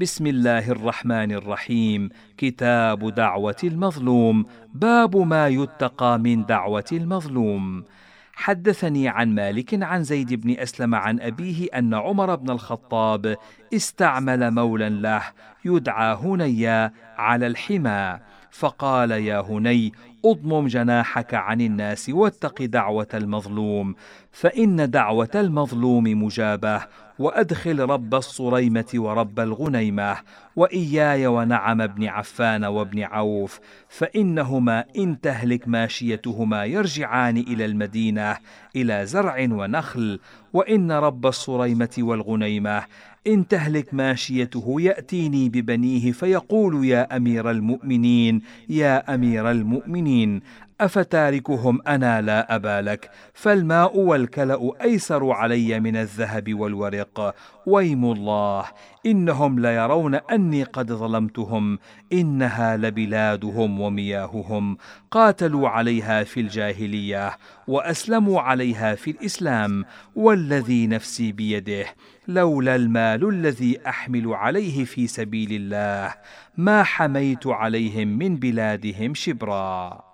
بسم الله الرحمن الرحيم. كتاب دعوة المظلوم. باب ما يتقى من دعوة المظلوم. حدثني عن مالك عن زيد بن أسلم عن أبيه أن عمر بن الخطاب استعمل مولا له يدعى هنيا على الحمى. فقال يا هني أضمم جناحك عن الناس واتق دعوة المظلوم فإن دعوة المظلوم مجابة وأدخل رب الصريمة ورب الغنيمة وإياي ونعم ابن عفان وابن عوف فإنهما إن تهلك ماشيتهما يرجعان إلى المدينة إلى زرع ونخل. وإن رب الصريمة والغنيمة إن تهلك ماشيته يأتيني ببنيه فيقول يا أمير المؤمنين يا أمير المؤمنين أفتاركهم أنا لا أبا لك فالماء والكلأ أيسر علي من الذهب والورق. ويم الله إنهم ليرون أني قد ظلمتهم إنها لبلادهم ومياههم. قاتلوا عليها في الجاهلية وأسلموا عليها في الإسلام والذي نفسي بيده لولا المال الذي أحمل عليه في سبيل الله. ما حميت عليهم من بلادهم شبرا.